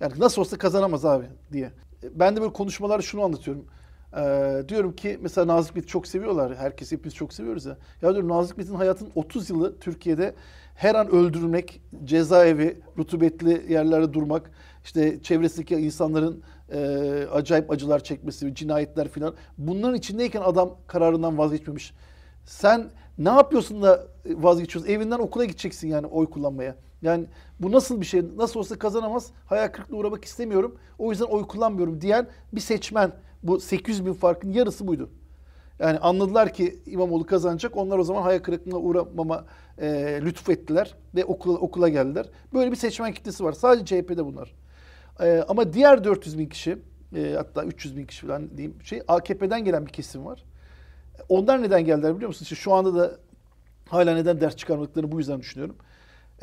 Yani nasıl olsa kazanamaz abi diye. Ben de böyle konuşmalarda şunu anlatıyorum. Ee, diyorum ki mesela Nazik Bit'i çok seviyorlar. Herkes hepimiz çok seviyoruz ya. Ya diyorum Nazik Bit'in hayatın 30 yılı Türkiye'de her an öldürülmek, cezaevi, rutubetli yerlerde durmak, işte çevresindeki insanların e, acayip acılar çekmesi, cinayetler filan. Bunların içindeyken adam kararından vazgeçmemiş. Sen ne yapıyorsun da vazgeçiyorsun? Evinden okula gideceksin yani oy kullanmaya. Yani bu nasıl bir şey? Nasıl olsa kazanamaz. Hayal kırıklığına uğramak istemiyorum. O yüzden oy kullanmıyorum diyen bir seçmen. Bu 800 bin farkın yarısı buydu. Yani anladılar ki İmamoğlu kazanacak. Onlar o zaman hayal kırıklığına uğramama e, lütfettiler ve okula, okula geldiler. Böyle bir seçmen kitlesi var. Sadece CHP'de bunlar. E, ama diğer 400 bin kişi e, hatta 300 bin kişi falan diyeyim şey AKP'den gelen bir kesim var. Onlar neden geldiler biliyor musun? İşte şu anda da hala neden ders çıkarmadıklarını bu yüzden düşünüyorum.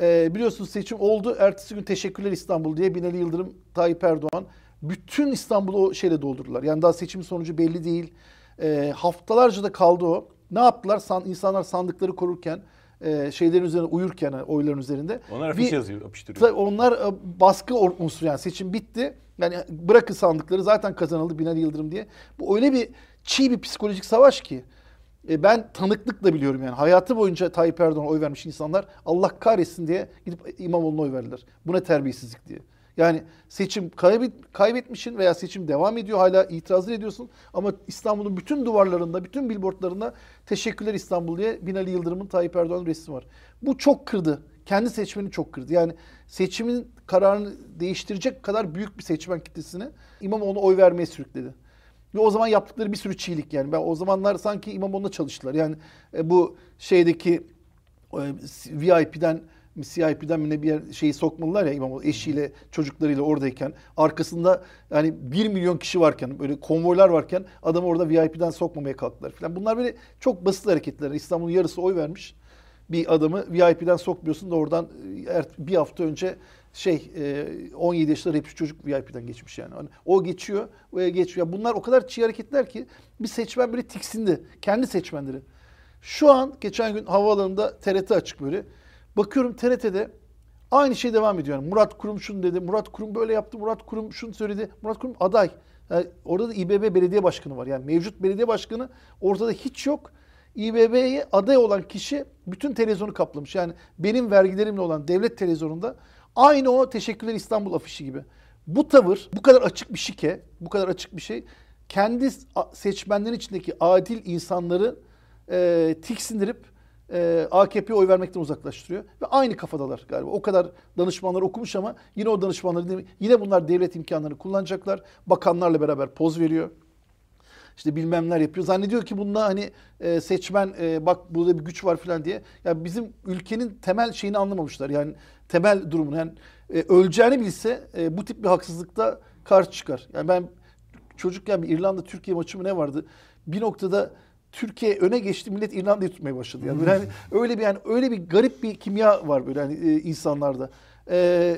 Ee, biliyorsunuz seçim oldu. Ertesi gün teşekkürler İstanbul diye Binali Yıldırım, Tayyip Erdoğan bütün İstanbul'u o şeyle doldurdular. Yani daha seçim sonucu belli değil. Ee, haftalarca da kaldı o. Ne yaptılar? San, insanlar sandıkları korurken, e, şeylerin üzerine uyurken, yani oyların üzerinde. Onlar afiş yazıyor, yapıştırıyor. Tabii onlar e, baskı unsuru yani seçim bitti. Yani bırakın sandıkları zaten kazanıldı Binali Yıldırım diye. Bu öyle bir çiğ bir psikolojik savaş ki. E, ben tanıklıkla biliyorum yani. Hayatı boyunca Tayyip Erdoğan'a oy vermiş insanlar Allah kahretsin diye gidip İmamoğlu'na oy verdiler. Bu ne terbiyesizlik diye. Yani seçim kaybet, kaybetmişsin veya seçim devam ediyor hala itirazlar ediyorsun. Ama İstanbul'un bütün duvarlarında, bütün billboardlarında teşekkürler İstanbul diye Binali Yıldırım'ın Tayyip Erdoğan'ın resmi var. Bu çok kırdı. Kendi seçmeni çok kırdı. Yani seçimin kararını değiştirecek kadar büyük bir seçmen kitlesini İmamoğlu'na oy vermeye sürükledi. Ve o zaman yaptıkları bir sürü çiğlik yani. Ben o zamanlar sanki İmamoğlu'na çalıştılar. Yani e, bu şeydeki e, VIP'den CIP'den mi ne bir yer şeyi sokmalılar ya İmamoğlu eşiyle çocuklarıyla oradayken arkasında yani 1 milyon kişi varken böyle konvoylar varken adamı orada VIP'den sokmamaya kalktılar falan. Bunlar böyle çok basit hareketler. İstanbul'un yarısı oy vermiş. Bir adamı VIP'den sokmuyorsun da oradan bir hafta önce şey e, 17 yaşında rapçi çocuk VIP'den geçmiş yani. Hani o geçiyor, o geçiyor. Bunlar o kadar çiğ hareketler ki bir seçmen böyle tiksindi. Kendi seçmenleri. Şu an geçen gün havaalanında TRT açık böyle. Bakıyorum TRT'de Aynı şey devam ediyor. Yani Murat Kurum şunu dedi, Murat Kurum böyle yaptı, Murat Kurum şunu söyledi. Murat Kurum aday. Yani orada da İBB belediye başkanı var. Yani mevcut belediye başkanı ortada hiç yok. İBB'ye aday olan kişi bütün televizyonu kaplamış. Yani benim vergilerimle olan devlet televizyonunda aynı o Teşekkürler İstanbul afişi gibi. Bu tavır, bu kadar açık bir şike, bu kadar açık bir şey kendi seçmenlerin içindeki adil insanları e, tiksindirip e, AKP'ye oy vermekten uzaklaştırıyor. Ve aynı kafadalar galiba. O kadar danışmanlar okumuş ama yine o danışmanları yine bunlar devlet imkanlarını kullanacaklar. Bakanlarla beraber poz veriyor. İşte bilmemler yapıyor. Zannediyor ki bununla hani e, seçmen e, bak burada bir güç var falan diye. Ya bizim ülkenin temel şeyini anlamamışlar. Yani temel durumunu. Yani e, öleceğini bilse e, bu tip bir haksızlıkta karşı çıkar. Yani ben çocukken bir İrlanda Türkiye maçı mı ne vardı? Bir noktada Türkiye öne geçti millet İrlanda'yı tutmaya başladı. Yani böyle hani öyle bir yani öyle bir garip bir kimya var böyle hani e, insanlarda. E,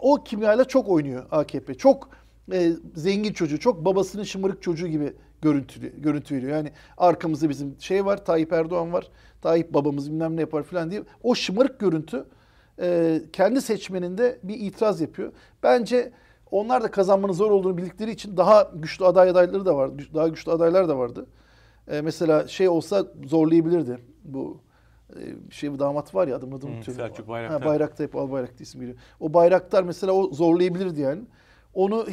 o kimyayla çok oynuyor AKP. Çok e, zengin çocuğu, çok babasının şımarık çocuğu gibi görüntü görüntü veriyor. Yani arkamızda bizim şey var, Tayyip Erdoğan var. Tayyip babamız bilmem ne yapar falan diye. O şımarık görüntü e, kendi seçmeninde bir itiraz yapıyor. Bence onlar da kazanmanın zor olduğunu bildikleri için daha güçlü aday adayları da vardı. Daha güçlü adaylar da vardı. E, mesela şey olsa zorlayabilirdi. Bu e, şey bir damat var ya adını unutuyorum. Selçuk Bayraktar. Ha, Bayraktar hep Al Bayraktar ismi geliyor. O Bayraktar mesela o zorlayabilirdi yani. Onu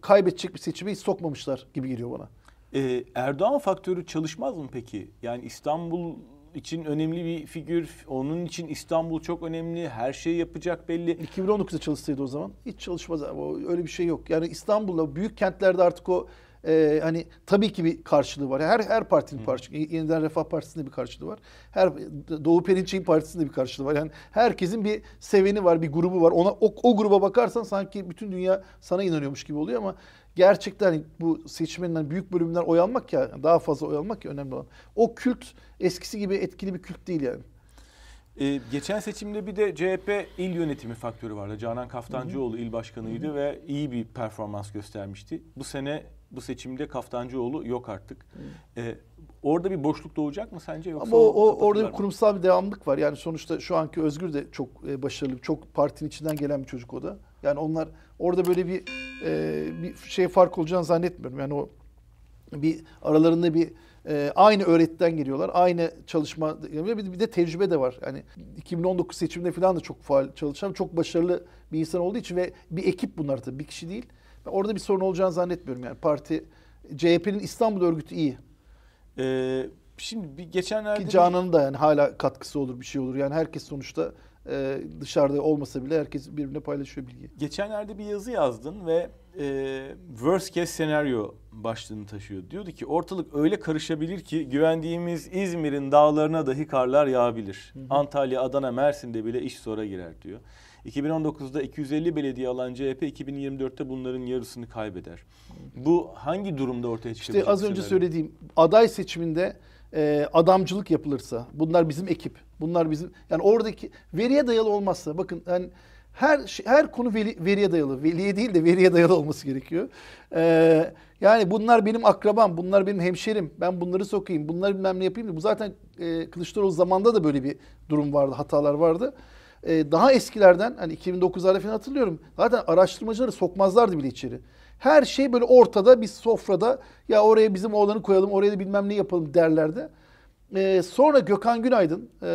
kaybedecek bir seçime hiç sokmamışlar gibi geliyor bana. Ee, Erdoğan faktörü çalışmaz mı peki? Yani İstanbul için önemli bir figür. Onun için İstanbul çok önemli. Her şeyi yapacak belli. 2019'da çalışsaydı o zaman hiç çalışmaz. Öyle bir şey yok. Yani İstanbul'da büyük kentlerde artık o e, hani tabii ki bir karşılığı var. Her her partinin karşılığı. Yeniden Refah Partisi'nde bir karşılığı var. Her Doğu Perinçek'in partisinde bir karşılığı var. Yani herkesin bir seveni var, bir grubu var. Ona o, o gruba bakarsan sanki bütün dünya sana inanıyormuş gibi oluyor ama gerçekten bu seçmenin büyük bölümünden oy almak ya daha fazla oy almak ya önemli olan. O kült eskisi gibi etkili bir kült değil yani. Ee, geçen seçimde bir de CHP il yönetimi faktörü vardı. Canan Kaftancıoğlu il başkanıydı hı hı. ve iyi bir performans göstermişti. Bu sene bu seçimde Kaftancıoğlu yok artık. Ee, orada bir boşluk doğacak mı sence yoksa Ama o, o orada bir kurumsal bir devamlık var. Yani sonuçta şu anki Özgür de çok e, başarılı, çok partinin içinden gelen bir çocuk o da. Yani onlar orada böyle bir e, bir şey fark olacağını zannetmiyorum. Yani o bir aralarında bir e, aynı öğretiden geliyorlar. Aynı çalışma bir, bir de tecrübe de var. Yani 2019 seçiminde falan da çok faal çalışan, çok başarılı bir insan olduğu için ve bir ekip bunlar tabii bir kişi değil. Ben orada bir sorun olacağını zannetmiyorum yani. Parti CHP'nin İstanbul örgütü iyi. Ee, şimdi bir geçenlerde Ki Canan'ın da yani hala katkısı olur bir şey olur. Yani herkes sonuçta e, dışarıda olmasa bile herkes birbirine paylaşıyor bilgiyi. Geçenlerde bir yazı yazdın ve e, worst case senaryo başlığını taşıyor. Diyordu ki ortalık öyle karışabilir ki güvendiğimiz İzmir'in dağlarına dahi karlar yağabilir. Hı hı. Antalya, Adana, Mersin'de bile iş zora girer diyor. 2019'da 250 belediye alan CHP 2024'te bunların yarısını kaybeder. Bu hangi durumda ortaya çıkacak? İşte az önce söylediğim aday seçiminde e, adamcılık yapılırsa, bunlar bizim ekip, bunlar bizim yani oradaki veriye dayalı olmazsa bakın yani her şey, her konu veri, veriye dayalı. Veliye değil de veriye dayalı olması gerekiyor. Ee, yani bunlar benim akrabam, bunlar benim hemşerim. Ben bunları sokayım, bunları bilmem ne yapayım. Bu zaten e, Kılıçdaroğlu zamanında da böyle bir durum vardı, hatalar vardı. Ee, daha eskilerden hani 2009'larda falan hatırlıyorum. Zaten araştırmacıları sokmazlardı bile içeri. Her şey böyle ortada bir sofrada ya oraya bizim oğlanı koyalım, oraya da bilmem ne yapalım derlerdi. Ee, sonra Gökhan Günaydın e,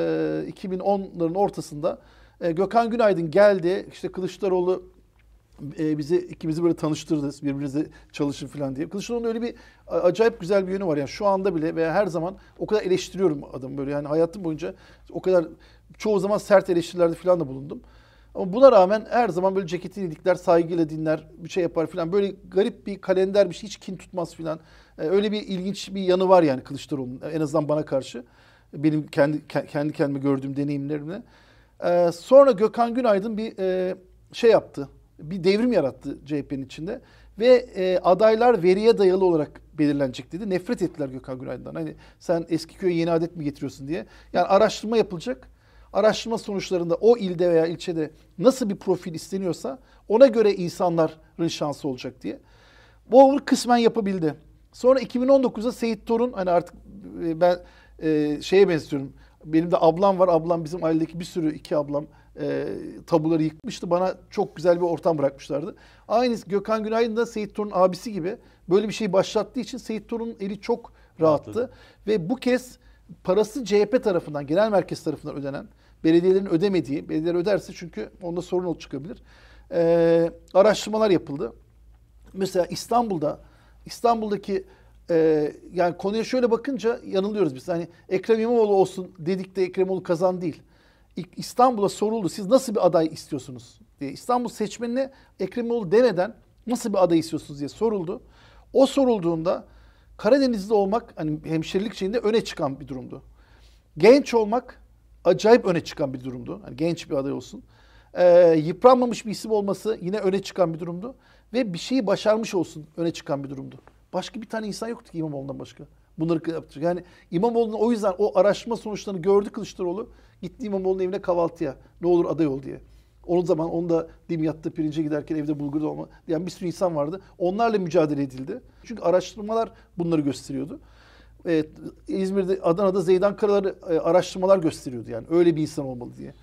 2010'ların ortasında e, Gökhan Günaydın geldi. İşte Kılıçdaroğlu e, bizi ikimizi böyle tanıştırdı. Birbirinize çalışın falan diye. Kılıçdaroğlu'nun öyle bir acayip güzel bir yönü var. Yani şu anda bile veya her zaman o kadar eleştiriyorum adamı böyle. Yani hayatım boyunca o kadar çoğu zaman sert eleştirilerde falan da bulundum. Ama buna rağmen her zaman böyle ceketini ilikler, saygıyla dinler, bir şey yapar falan. Böyle garip bir kalender bir şey, hiç kin tutmaz falan. Ee, öyle bir ilginç bir yanı var yani Kılıçdaroğlu'nun en azından bana karşı. Benim kendi kendi kendime gördüğüm deneyimlerimle. Ee, sonra Gökhan Günaydın bir e, şey yaptı. Bir devrim yarattı CHP'nin içinde. Ve e, adaylar veriye dayalı olarak belirlenecek dedi. Nefret ettiler Gökhan Günaydın'dan. Hani sen eski köye yeni adet mi getiriyorsun diye. Yani araştırma yapılacak. Araştırma sonuçlarında o ilde veya ilçede nasıl bir profil isteniyorsa ona göre insanların şansı olacak diye. Bu onu kısmen yapabildi. Sonra 2019'da Seyit Torun hani artık e, ben e, şeye benziyorum benim de ablam var. Ablam bizim ailedeki bir sürü iki ablam e, tabuları yıkmıştı. Bana çok güzel bir ortam bırakmışlardı. Aynı Gökhan Günaydın da Seyit Torun abisi gibi böyle bir şey başlattığı için Seyit Torun'un eli çok rahattı. Rahatladı. Ve bu kez parası CHP tarafından, genel merkez tarafından ödenen, belediyelerin ödemediği, belediyeler öderse çünkü onda sorun çıkabilir. E, araştırmalar yapıldı. Mesela İstanbul'da, İstanbul'daki e, yani konuya şöyle bakınca yanılıyoruz biz. Hani Ekrem İmamoğlu olsun dedik de Ekrem İmamoğlu kazan değil. İstanbul'a soruldu. Siz nasıl bir aday istiyorsunuz diye. İstanbul seçmenine Ekrem İmamoğlu demeden nasıl bir aday istiyorsunuz diye soruldu. O sorulduğunda Karadeniz'de olmak hani hemşerilik şeyinde öne çıkan bir durumdu. Genç olmak acayip öne çıkan bir durumdu. Hani genç bir aday olsun. Ee, yıpranmamış bir isim olması yine öne çıkan bir durumdu. Ve bir şeyi başarmış olsun öne çıkan bir durumdu. Başka bir tane insan yoktu ki İmamoğlu'ndan başka. Bunları yapacak. Yani İmamoğlu'nun o yüzden o araştırma sonuçlarını gördü Kılıçdaroğlu. Gitti İmamoğlu'nun evine kahvaltıya. Ne olur aday ol diye. Onun zaman onu da Dimyat'ta pirince giderken evde bulgur olma diyen bir sürü insan vardı. Onlarla mücadele edildi. Çünkü araştırmalar bunları gösteriyordu. Evet, İzmir'de, Adana'da Zeydan Karaları e, araştırmalar gösteriyordu yani. Öyle bir insan olmalı diye.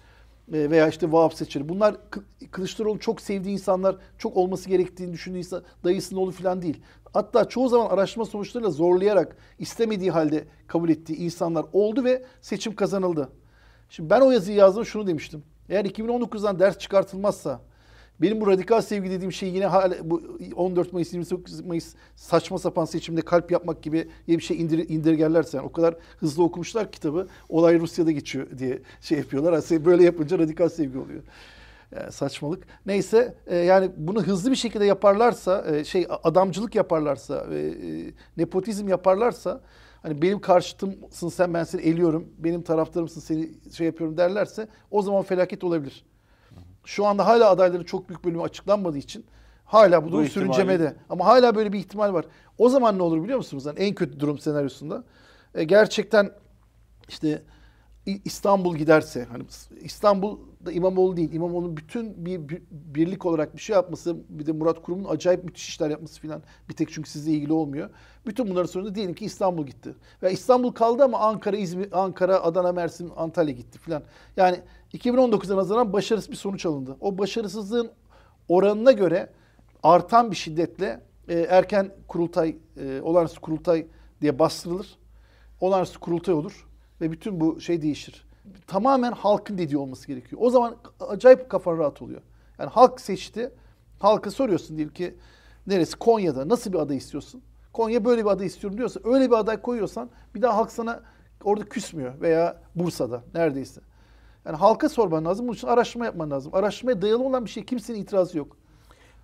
E, veya işte Vahap Seçeri. Bunlar Kı- Kılıçdaroğlu çok sevdiği insanlar, çok olması gerektiğini düşündüğü insan, dayısının oğlu falan değil. Hatta çoğu zaman araştırma sonuçlarıyla zorlayarak istemediği halde kabul ettiği insanlar oldu ve seçim kazanıldı. Şimdi ben o yazıyı yazdım şunu demiştim. Eğer 2019'dan ders çıkartılmazsa benim bu radikal sevgi dediğim şey yine hala bu 14 Mayıs 28 Mayıs saçma sapan seçimde kalp yapmak gibi bir şey indir, indirgerlerse yani o kadar hızlı okumuşlar kitabı olay Rusya'da geçiyor diye şey yapıyorlar. Aslında böyle yapınca radikal sevgi oluyor. Yani saçmalık. Neyse e, yani bunu hızlı bir şekilde yaparlarsa e, şey adamcılık yaparlarsa e, e, nepotizm yaparlarsa hani benim karşıtımsın sen ben seni eliyorum benim taraftarımsın seni şey yapıyorum derlerse o zaman felaket olabilir. Şu anda hala adayların çok büyük bölümü açıklanmadığı için hala bu Bu durum ihtimali- sürüncemede. Ama hala böyle bir ihtimal var. O zaman ne olur biliyor musunuz? Yani en kötü durum senaryosunda e, gerçekten işte İstanbul giderse hani İstanbul'da İmamoğlu değil İmamoğlu'nun bütün bir, bir- birlik olarak bir şey yapması bir de Murat Kurum'un acayip müthiş işler yapması filan bir tek çünkü sizle ilgili olmuyor. Bütün bunların sonunda diyelim ki İstanbul gitti. Ve İstanbul kaldı ama Ankara, İzmir, Ankara, Adana, Mersin, Antalya gitti filan. Yani 2019'a nazaran başarısız bir sonuç alındı. O başarısızlığın oranına göre artan bir şiddetle e, erken kurultay, e, olağanüstü kurultay diye bastırılır. Olağanüstü kurultay olur ve bütün bu şey değişir. Tamamen halkın dediği olması gerekiyor. O zaman acayip kafan rahat oluyor. Yani halk seçti. Halka soruyorsun diyelim ki neresi? Konya'da nasıl bir aday istiyorsun? Konya böyle bir aday istiyorum diyorsa öyle bir aday koyuyorsan bir daha halk sana orada küsmüyor veya Bursa'da neredeyse. Yani halka sorman lazım. Bunun için araştırma yapman lazım. Araştırmaya dayalı olan bir şey kimsenin itirazı yok.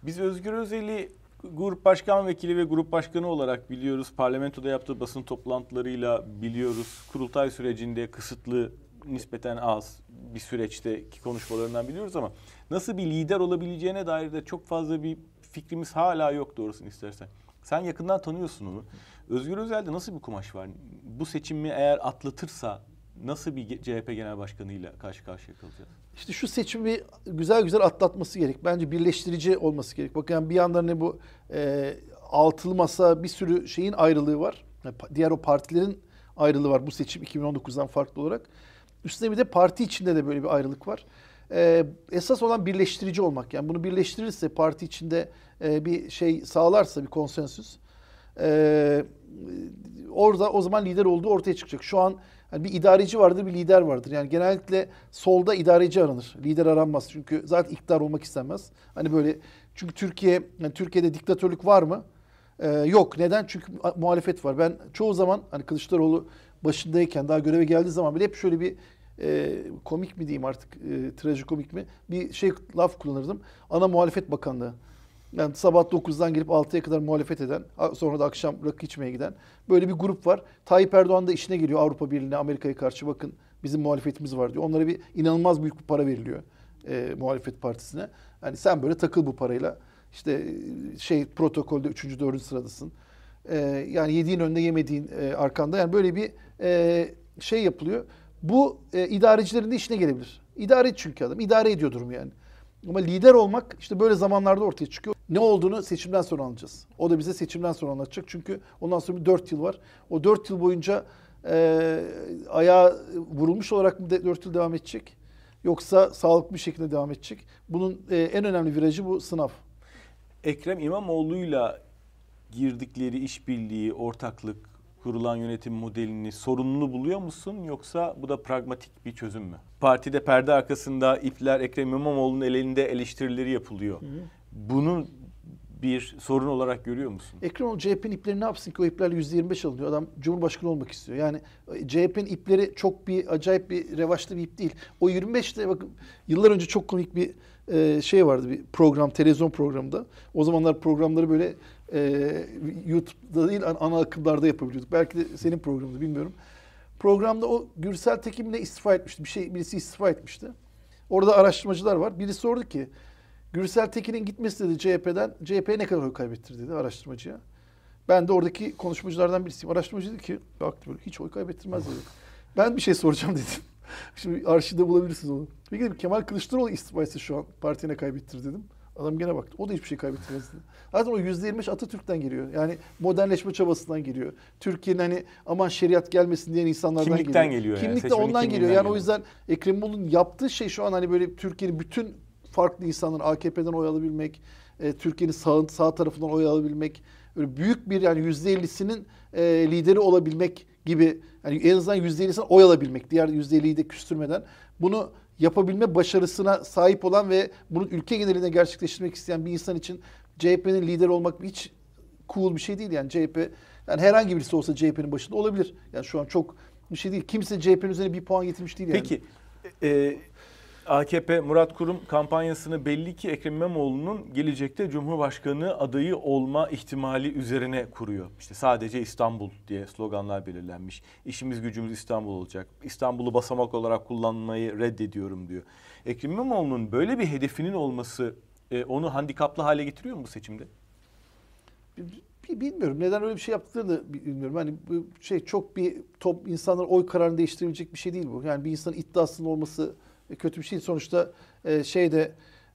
Biz Özgür Özel'i grup başkan vekili ve grup başkanı olarak biliyoruz. Parlamentoda yaptığı basın toplantılarıyla biliyoruz. Kurultay sürecinde kısıtlı, nispeten az bir süreçteki konuşmalarından biliyoruz ama nasıl bir lider olabileceğine dair de çok fazla bir fikrimiz hala yok doğrusunu istersen. Sen yakından tanıyorsun onu. Özgür Özel'de nasıl bir kumaş var? Bu seçimi eğer atlatırsa nasıl bir CHP Genel Başkanı'yla karşı karşıya kalacağız? İşte şu seçimi güzel güzel atlatması gerek. Bence birleştirici olması gerek. Bakın yani bir yandan ne bu e, altılı masa bir sürü şeyin ayrılığı var. Diğer o partilerin ayrılığı var bu seçim 2019'dan farklı olarak. Üstüne bir de parti içinde de böyle bir ayrılık var. E, esas olan birleştirici olmak. Yani bunu birleştirirse parti içinde e, bir şey sağlarsa bir konsensüs. e, orada o zaman lider olduğu ortaya çıkacak. Şu an yani bir idareci vardır, bir lider vardır. Yani genellikle solda idareci aranır. Lider aranmaz. Çünkü zaten iktidar olmak istenmez. Hani böyle çünkü Türkiye yani Türkiye'de diktatörlük var mı? Ee, yok. Neden? Çünkü muhalefet var. Ben çoğu zaman hani Kılıçdaroğlu başındayken daha göreve geldiği zaman bile hep şöyle bir e, komik mi diyeyim artık e, trajikomik mi bir şey laf kullanırdım. Ana muhalefet bakanlığı. Yani sabah 9'dan gelip 6'ya kadar muhalefet eden, sonra da akşam rakı içmeye giden böyle bir grup var. Tayyip Erdoğan da işine geliyor Avrupa Birliği'ne, Amerika'ya karşı bakın bizim muhalefetimiz var diyor. Onlara bir inanılmaz büyük bir para veriliyor e, muhalefet partisine. Yani sen böyle takıl bu parayla. İşte e, şey protokolde 3. 4. sıradasın. E, yani yediğin önünde yemediğin e, arkanda. Yani böyle bir e, şey yapılıyor. Bu e, idarecilerin de işine gelebilir. İdare çünkü adam. İdare ediyor durumu yani. Ama lider olmak işte böyle zamanlarda ortaya çıkıyor. Ne olduğunu seçimden sonra anlayacağız. O da bize seçimden sonra anlatacak. Çünkü ondan sonra bir 4 yıl var. O 4 yıl boyunca e, ayağa vurulmuş olarak mı 4 yıl devam edecek? Yoksa sağlıklı bir şekilde devam edecek. Bunun e, en önemli virajı bu sınav. Ekrem İmamoğlu'yla girdikleri işbirliği, ortaklık, kurulan yönetim modelini sorunlu buluyor musun yoksa bu da pragmatik bir çözüm mü? Partide perde arkasında ipler Ekrem İmamoğlu'nun elinde eleştirileri yapılıyor. Bunu bir sorun olarak görüyor musun? Ekrem İmamoğlu CHP'nin ipleri ne yapsın ki o iplerle %25 alınıyor. Adam Cumhurbaşkanı olmak istiyor. Yani e, CHP'nin ipleri çok bir acayip bir revaçlı bir ip değil. O 25'te bakın yıllar önce çok komik bir e, şey vardı bir program, televizyon programında. O zamanlar programları böyle e, YouTube'da değil ana akımlarda yapabiliyorduk. Belki de senin programında bilmiyorum. Programda o Gürsel Tekin ne istifa etmişti. Bir şey birisi istifa etmişti. Orada araştırmacılar var. Birisi sordu ki Gürsel Tekin'in gitmesi dedi CHP'den. CHP'ye ne kadar oy kaybettirdi dedi araştırmacıya. Ben de oradaki konuşmacılardan birisiyim. Araştırmacı dedi ki baktı böyle hiç oy kaybettirmez dedi. Ben bir şey soracağım dedim. Şimdi arşivde bulabilirsiniz onu. Peki dedim Kemal Kılıçdaroğlu istifa etse şu an partiye ne kaybettir dedim. Adam gene baktı. O da hiçbir şey kaybettirmez dedi. Zaten o %25 Atatürk'ten geliyor. Yani modernleşme çabasından geliyor. Türkiye'nin hani aman şeriat gelmesin diyen insanlardan Kimlikten geliyor. geliyor yani. Kimlik de ondan geliyor. Yani o geliyor. yüzden Ekrem İmamoğlu'nun yaptığı şey şu an hani böyle Türkiye'nin bütün farklı insanların AKP'den oy alabilmek, e, Türkiye'nin sağ, sağ tarafından oy alabilmek, öyle büyük bir yani %50'sinin e, lideri olabilmek gibi yani en azından %50'sine oy alabilmek, diğer %50'yi de küstürmeden bunu yapabilme başarısına sahip olan ve bunu ülke genelinde gerçekleştirmek isteyen bir insan için CHP'nin lider olmak hiç cool bir şey değil yani CHP yani herhangi birisi olsa CHP'nin başında olabilir. Yani şu an çok bir şey değil. Kimse CHP'nin üzerine bir puan getirmiş değil yani. Peki e, AKP Murat Kurum kampanyasını belli ki Ekrem İmamoğlu'nun gelecekte Cumhurbaşkanı adayı olma ihtimali üzerine kuruyor. İşte sadece İstanbul diye sloganlar belirlenmiş. İşimiz gücümüz İstanbul olacak. İstanbul'u basamak olarak kullanmayı reddediyorum diyor. Ekrem İmamoğlu'nun böyle bir hedefinin olması e, onu handikaplı hale getiriyor mu bu seçimde? Bi- Bilmiyorum neden öyle bir şey yaptıklarını da bilmiyorum. Hani şey çok bir top insanlar oy kararını değiştirebilecek bir şey değil bu. Yani bir insanın iddiasının olması kötü bir şey. Sonuçta e, şeyde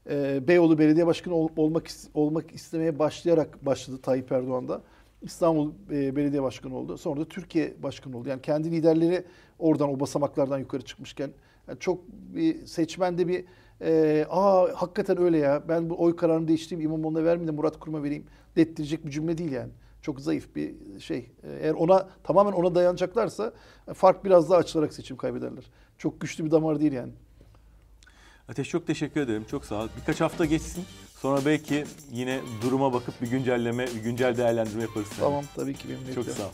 e, Beyoğlu Belediye Başkanı ol- olmak olmak istemeye başlayarak başladı Tayyip Erdoğan da. İstanbul e, Belediye Başkanı oldu. Sonra da Türkiye Başkanı oldu. Yani kendi liderleri oradan o basamaklardan yukarı çıkmışken yani çok bir seçmende bir e, aa hakikaten öyle ya ben bu oy kararını değiştireyim İmamoğlu'na vermeyeyim de Murat Kurum'a vereyim dettirecek bir cümle değil yani. Çok zayıf bir şey. E, Eğer ona tamamen ona dayanacaklarsa e, fark biraz daha açılarak seçim kaybederler. Çok güçlü bir damar değil yani. Ateş çok teşekkür ederim. Çok sağ ol. Birkaç hafta geçsin. Sonra belki yine duruma bakıp bir güncelleme, bir güncel değerlendirme yaparız. Tamam tabii ki benim Çok sağ ol.